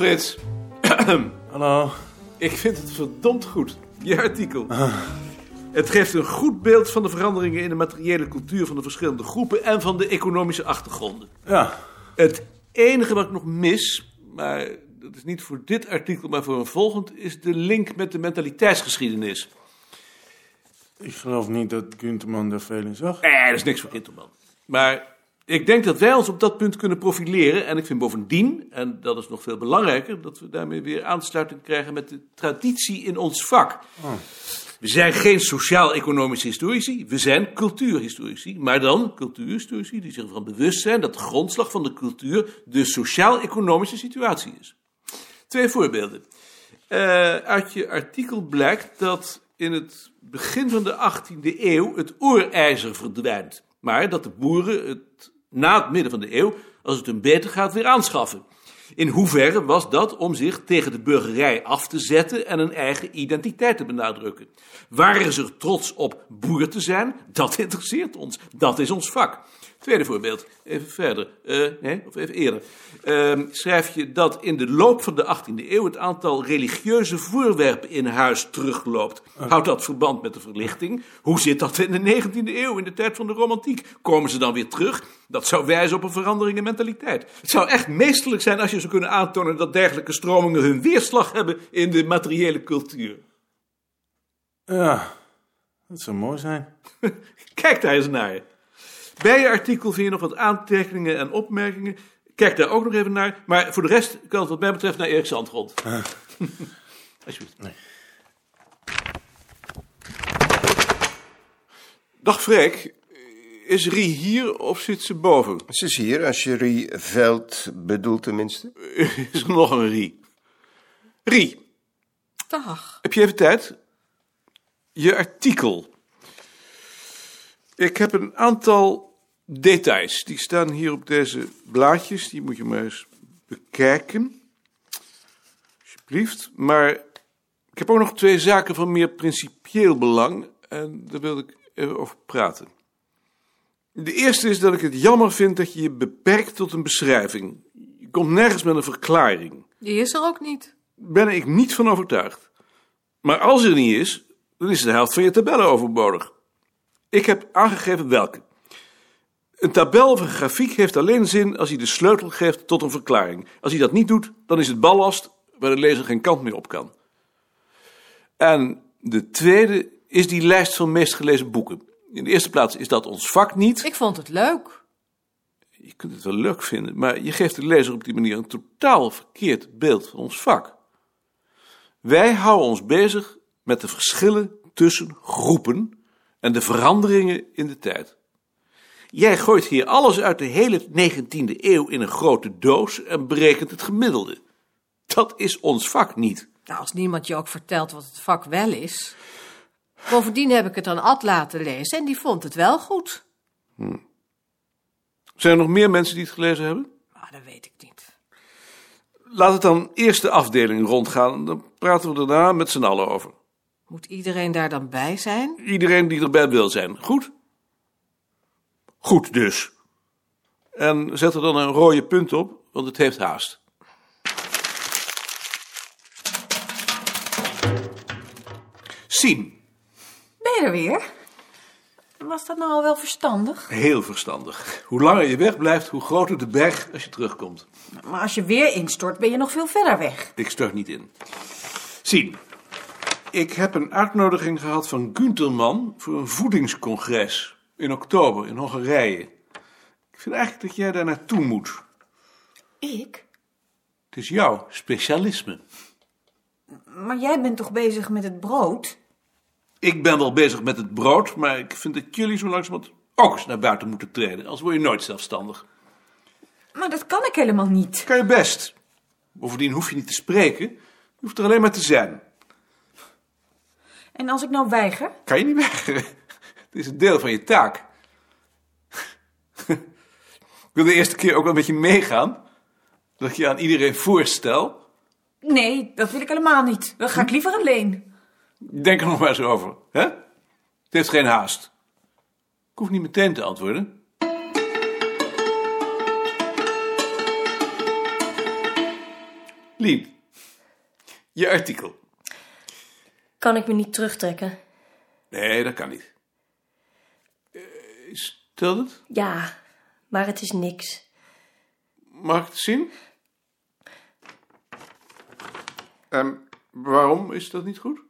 Frits. Hallo. Ik vind het verdomd goed, je artikel. Het geeft een goed beeld van de veranderingen in de materiële cultuur van de verschillende groepen en van de economische achtergronden. Ja. Het enige wat ik nog mis, maar dat is niet voor dit artikel, maar voor een volgend, is de link met de mentaliteitsgeschiedenis. Ik geloof niet dat Gunterman daar veel in zag. Nee, dat is niks voor Kinterman. Maar ik denk dat wij ons op dat punt kunnen profileren. En ik vind bovendien, en dat is nog veel belangrijker, dat we daarmee weer aansluiting krijgen met de traditie in ons vak. We zijn geen sociaal-economische historici, we zijn cultuurhistorici. Maar dan cultuurhistorici die zich ervan bewust zijn dat de grondslag van de cultuur de sociaal-economische situatie is. Twee voorbeelden. Eh, uit je artikel blijkt dat in het begin van de 18e eeuw het oerijzer verdwijnt. Maar dat de boeren het na het midden van de eeuw, als het hun beter gaat, weer aanschaffen. In hoeverre was dat om zich tegen de burgerij af te zetten en een eigen identiteit te benadrukken? Waren ze er trots op boer te zijn? Dat interesseert ons. Dat is ons vak. Tweede voorbeeld, even verder, Eh, nee, of even eerder. Ehm, schrijf je dat in de loop van de 18e eeuw het aantal religieuze voorwerpen in huis terugloopt. Houdt dat verband met de verlichting? Hoe zit dat in de 19e eeuw, in de tijd van de romantiek? Komen ze dan weer terug? Dat zou wijzen op een verandering in mentaliteit. Het zou echt meesterlijk zijn als je zou kunnen aantonen dat dergelijke stromingen hun weerslag hebben in de materiële cultuur. Ja, dat zou mooi zijn. Kijk daar eens naar. Bij je artikel vind je nog wat aantekeningen en opmerkingen. Kijk daar ook nog even naar. Maar voor de rest kan het wat mij betreft naar Erik Zandgrond. Alsjeblieft. Dag Freek. Is Rie hier of zit ze boven? Ze is hier, als je Rie Veld bedoelt tenminste. Is er nog een Rie? Rie, Dag. heb je even tijd? Je artikel. Ik heb een aantal details. Die staan hier op deze blaadjes. Die moet je maar eens bekijken. Alsjeblieft. Maar ik heb ook nog twee zaken van meer principieel belang. En daar wil ik even over praten. De eerste is dat ik het jammer vind dat je je beperkt tot een beschrijving. Je komt nergens met een verklaring Die is er ook niet. ben ik niet van overtuigd. Maar als er niet is, dan is de helft van je tabellen overbodig. Ik heb aangegeven welke. Een tabel of een grafiek heeft alleen zin als hij de sleutel geeft tot een verklaring. Als hij dat niet doet, dan is het ballast waar de lezer geen kant meer op kan. En de tweede is die lijst van meest gelezen boeken. In de eerste plaats is dat ons vak niet. Ik vond het leuk. Je kunt het wel leuk vinden, maar je geeft de lezer op die manier een totaal verkeerd beeld van ons vak. Wij houden ons bezig met de verschillen tussen groepen en de veranderingen in de tijd. Jij gooit hier alles uit de hele 19e eeuw in een grote doos en berekent het gemiddelde. Dat is ons vak niet. Nou, als niemand je ook vertelt wat het vak wel is. Bovendien heb ik het aan Ad laten lezen en die vond het wel goed. Zijn er nog meer mensen die het gelezen hebben? Maar dat weet ik niet. Laat het dan eerst de afdeling rondgaan, dan praten we daarna met z'n allen over. Moet iedereen daar dan bij zijn? Iedereen die erbij wil zijn. Goed? Goed dus. En zet er dan een rode punt op, want het heeft haast. Sien. Ben je er weer? Was dat nou al wel verstandig? Heel verstandig. Hoe langer je wegblijft, hoe groter de berg als je terugkomt. Maar als je weer instort, ben je nog veel verder weg. Ik stort niet in. Sien. Ik heb een uitnodiging gehad van Gunterman voor een voedingscongres in oktober in Hongarije. Ik vind eigenlijk dat jij daar naartoe moet. Ik? Het is jouw specialisme. Maar jij bent toch bezig met het brood? Ik ben wel bezig met het brood, maar ik vind dat jullie zo langzamerhand ook eens naar buiten moeten treden. Anders word je nooit zelfstandig. Maar dat kan ik helemaal niet. Kan je best. Bovendien hoef je niet te spreken, je hoeft er alleen maar te zijn. En als ik nou weiger? Kan je niet weigeren. Het is een deel van je taak. Ik wil de eerste keer ook wel met je meegaan. Dat ik je aan iedereen voorstel. Nee, dat wil ik helemaal niet. Dan ga ik liever alleen. Denk er nog maar eens over. Hè? Het heeft geen haast. Ik hoef niet meteen te antwoorden. Lien, je artikel. Kan ik me niet terugtrekken? Nee, dat kan niet. Het? Ja, maar het is niks. Mag ik het zien? En waarom is dat niet goed?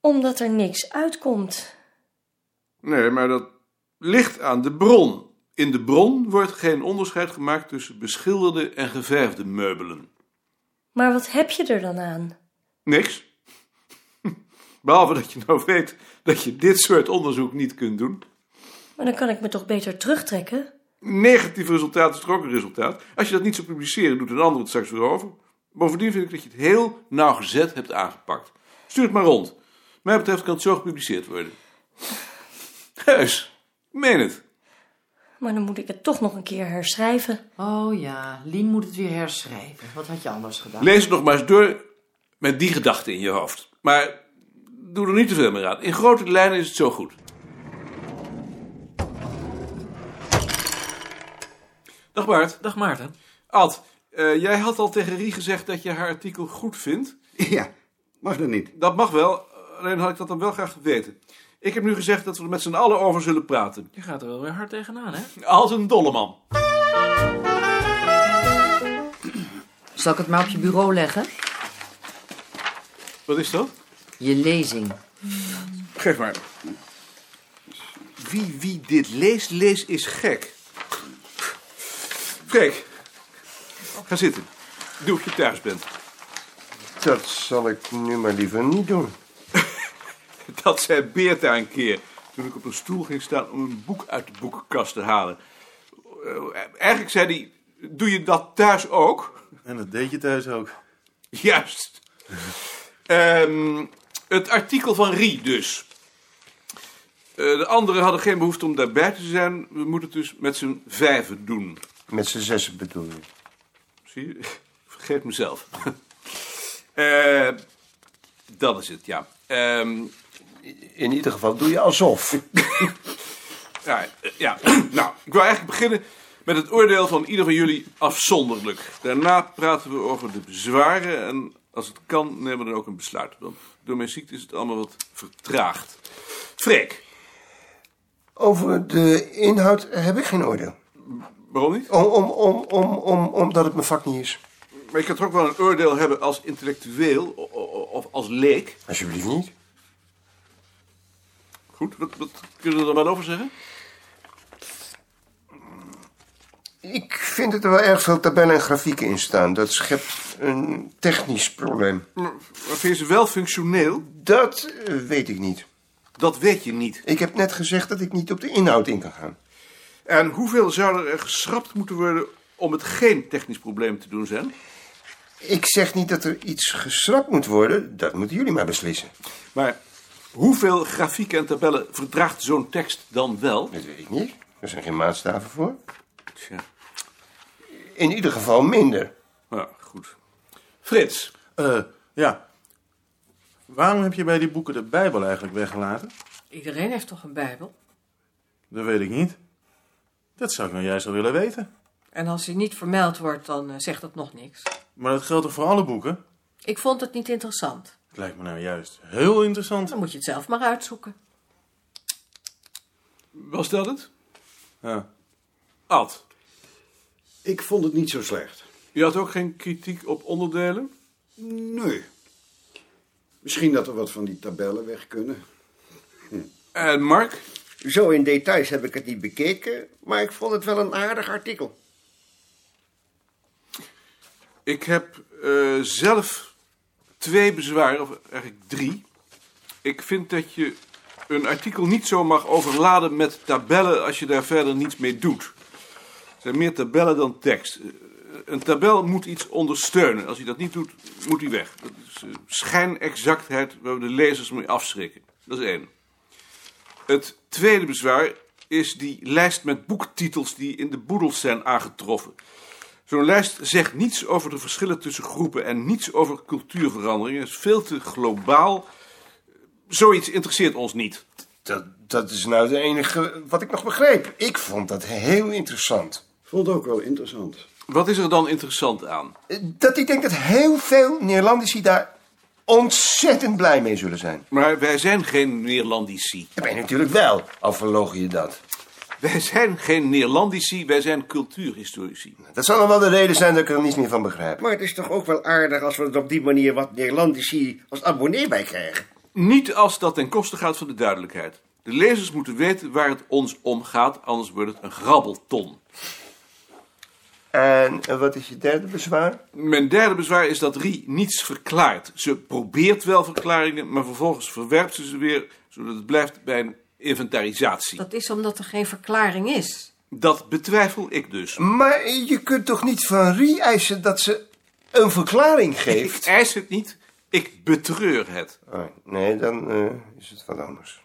Omdat er niks uitkomt. Nee, maar dat ligt aan de bron. In de bron wordt geen onderscheid gemaakt tussen beschilderde en geverfde meubelen. Maar wat heb je er dan aan? Niks. Behalve dat je nou weet dat je dit soort onderzoek niet kunt doen. Maar dan kan ik me toch beter terugtrekken? Negatief resultaat is toch ook een resultaat. Als je dat niet zou publiceren, doet een ander het straks weer over. Bovendien vind ik dat je het heel nauwgezet hebt aangepakt. Stuur het maar rond. Wat mij betreft kan het zo gepubliceerd worden. Heus, ik meen het. Maar dan moet ik het toch nog een keer herschrijven. Oh ja, Lien moet het weer herschrijven. Wat had je anders gedaan? Lees het nog maar eens door met die gedachte in je hoofd. Maar doe er niet te veel meer aan. In grote lijnen is het zo goed. Dag Bart. Dag Maarten. Ad, eh, jij had al tegen Rie gezegd dat je haar artikel goed vindt. Ja, mag dat niet. Dat mag wel, alleen had ik dat dan wel graag geweten. Ik heb nu gezegd dat we er met z'n allen over zullen praten. Je gaat er wel weer hard tegenaan, hè? Als een dolle man. Zal ik het maar op je bureau leggen? Wat is dat? Je lezing. Geef maar. Wie, wie dit leest, leest is gek. Freek, ga zitten. Doe of je thuis bent. Dat zal ik nu maar liever niet doen. Dat zei Beerta een keer. Toen ik op een stoel ging staan om een boek uit de boekenkast te halen. Eh, eigenlijk zei hij, doe je dat thuis ook? En dat deed je thuis ook. Juist. Ehm, het artikel van Rie dus. Eh, de anderen hadden geen behoefte om daarbij te zijn. We moeten het dus met z'n vijven doen. Met z'n zessen bedoel je. Zie je? Ik Vergeet mezelf. Eh, dat is het, ja. Ehm, In ieder geval doe je alsof. ja, eh, ja. nou, ik wil eigenlijk beginnen met het oordeel van ieder van jullie afzonderlijk. Daarna praten we over de bezwaren en als het kan nemen we dan ook een besluit. Want door mijn ziekte is het allemaal wat vertraagd. Freek, Over de inhoud heb ik geen oordeel. Waarom niet? Om, om, om, om, om, omdat het mijn vak niet is. Maar je kan toch ook wel een oordeel hebben als intellectueel of als leek? Alsjeblieft niet. Goed, wat, wat kunnen we er maar over zeggen? Ik vind dat er wel erg veel tabellen en grafieken in staan. Dat schept een technisch probleem. Maar vind je ze wel functioneel? Dat eh, weet ik niet. Dat weet je niet. Ik heb net gezegd dat ik niet op de inhoud in kan gaan. En hoeveel zou er geschrapt moeten worden om het geen technisch probleem te doen zijn? Ik zeg niet dat er iets geschrapt moet worden. Dat moeten jullie maar beslissen. Maar hoeveel grafieken en tabellen verdraagt zo'n tekst dan wel? Dat weet ik niet. Er zijn geen maatstaven voor. Tja, In ieder geval minder. nou, goed. Frits, Eh, ja. Waarom heb je bij die boeken de Bijbel eigenlijk weggelaten? Iedereen heeft toch een Bijbel? Dat weet ik niet. Dat zou ik nou juist wel willen weten. En als hij niet vermeld wordt, dan eh, zegt dat nog niks. Maar dat geldt toch voor alle boeken? Ik vond het niet interessant. Het lijkt me nou juist heel interessant. Dan moet je het zelf maar uitzoeken. was dat het? Ja. Ad, Ik vond het niet zo slecht. je had ook geen kritiek op onderdelen? Nee. Misschien dat er wat van die tabellen weg kunnen. En Mark? Zo in details heb ik het niet bekeken, maar ik vond het wel een aardig artikel. Ik heb eh, zelf twee bezwaren, of eigenlijk drie. Ik vind dat je een artikel niet zo mag overladen met tabellen als je daar verder niets mee doet. Er zijn meer tabellen dan tekst. Eh, Een tabel moet iets ondersteunen. Als hij dat niet doet, moet hij weg. Dat is eh, schijnexactheid waar we de lezers mee afschrikken. Dat is één. Het tweede bezwaar is die lijst met boektitels die in de boedels zijn aangetroffen. Zo'n lijst zegt niets over de verschillen tussen groepen en niets over cultuurveranderingen. Het is veel te globaal. Zoiets interesseert ons niet. Dat, dat is nou het enige wat ik nog begreep. Ik vond dat heel interessant. Vond ook wel interessant. Wat is er dan interessant aan? Dat ik denk dat heel veel Neerlandici daar ontzettend blij mee zullen zijn. Maar wij zijn geen Neerlandici. Dat ben je natuurlijk wel, al verloog je dat. Wij zijn geen Neerlandici, wij zijn cultuurhistorici. Dat zal nog wel de reden zijn dat ik er niets meer van begrijp. Maar het is toch ook wel aardig als we er op die manier wat Neerlandici als abonnee bij krijgen. Niet als dat ten koste gaat van de duidelijkheid. De lezers moeten weten waar het ons om gaat, anders wordt het een grabbelton. En wat is je derde bezwaar? Mijn derde bezwaar is dat Rie niets verklaart. Ze probeert wel verklaringen, maar vervolgens verwerpt ze ze weer, zodat het blijft bij een inventarisatie. Dat is omdat er geen verklaring is. Dat betwijfel ik dus. Maar je kunt toch niet van Rie eisen dat ze een verklaring Ik geeft? eis het niet, ik betreur het. Oh, nee, dan eh, is het wat anders.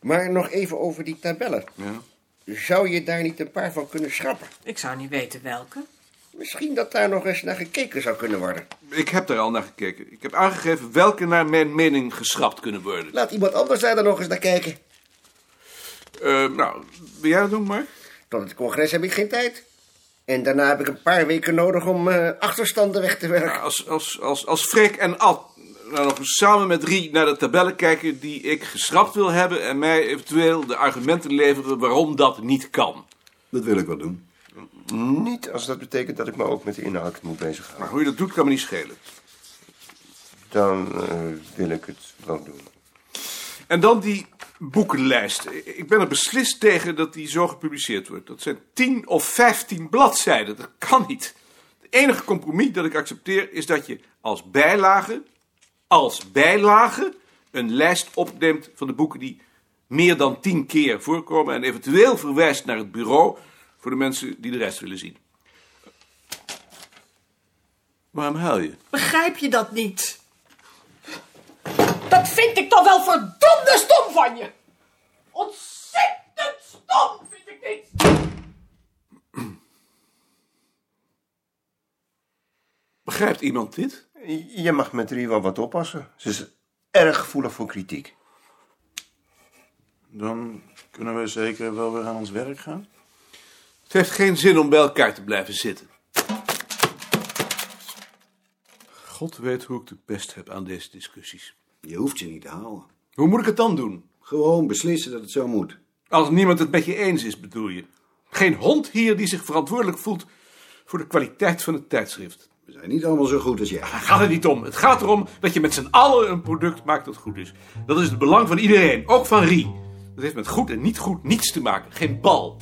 Maar nog even over die tabellen. Ja. Zou je daar niet een paar van kunnen schrappen? Ik zou niet weten welke. Misschien dat daar nog eens naar gekeken zou kunnen worden. Ik heb daar al naar gekeken. Ik heb aangegeven welke naar mijn mening geschrapt kunnen worden. Laat iemand anders daar dan nog eens naar kijken. Eh, nou, wil jij dat doen, Mark? Tot het congres heb ik geen tijd. En daarna heb ik een paar weken nodig om eh, achterstanden weg te werken. Als, als, als, als Freek en Ad nou nog eens samen met Rie naar de tabellen kijken die ik geschrapt wil hebben... en mij eventueel de argumenten leveren waarom dat niet kan. Dat wil ik wel doen. Niet als dat betekent dat ik me ook met de inhoud moet bezighouden. Maar hoe je dat doet, kan me niet schelen. Dan eh, wil ik het wel doen. En dan die boekenlijst. Ik ben er beslist tegen dat die zo gepubliceerd wordt. Dat zijn 10 of 15 bladzijden. Dat kan niet. Het enige compromis dat ik accepteer is dat je als bijlage, als bijlage, een lijst opneemt van de boeken die meer dan 10 keer voorkomen en eventueel verwijst naar het bureau voor de mensen die de rest willen zien. Waarom huil je? Begrijp je dat niet? Dat vind ik toch wel verdomde stom van je. Ontzettend stom vind ik dit. Begrijpt iemand dit? Je mag met Rie wel wat oppassen. Ze is erg gevoelig voor kritiek. Dan kunnen we zeker wel weer aan ons werk gaan. Het heeft geen zin om bij elkaar te blijven zitten. God weet hoe ik de pest heb aan deze discussies. Je hoeft je niet te halen. Hoe moet ik het dan doen? Gewoon beslissen dat het zo moet. Als niemand het met je eens is, bedoel je. Geen hond hier die zich verantwoordelijk voelt voor de kwaliteit van het tijdschrift. We zijn niet allemaal zo goed als jij. Daar gaat het niet om. Het gaat erom dat je met z'n allen een product maakt dat goed is. Dat is het belang van iedereen, ook van Rie. Dat heeft met goed en niet goed niets te maken. Geen bal.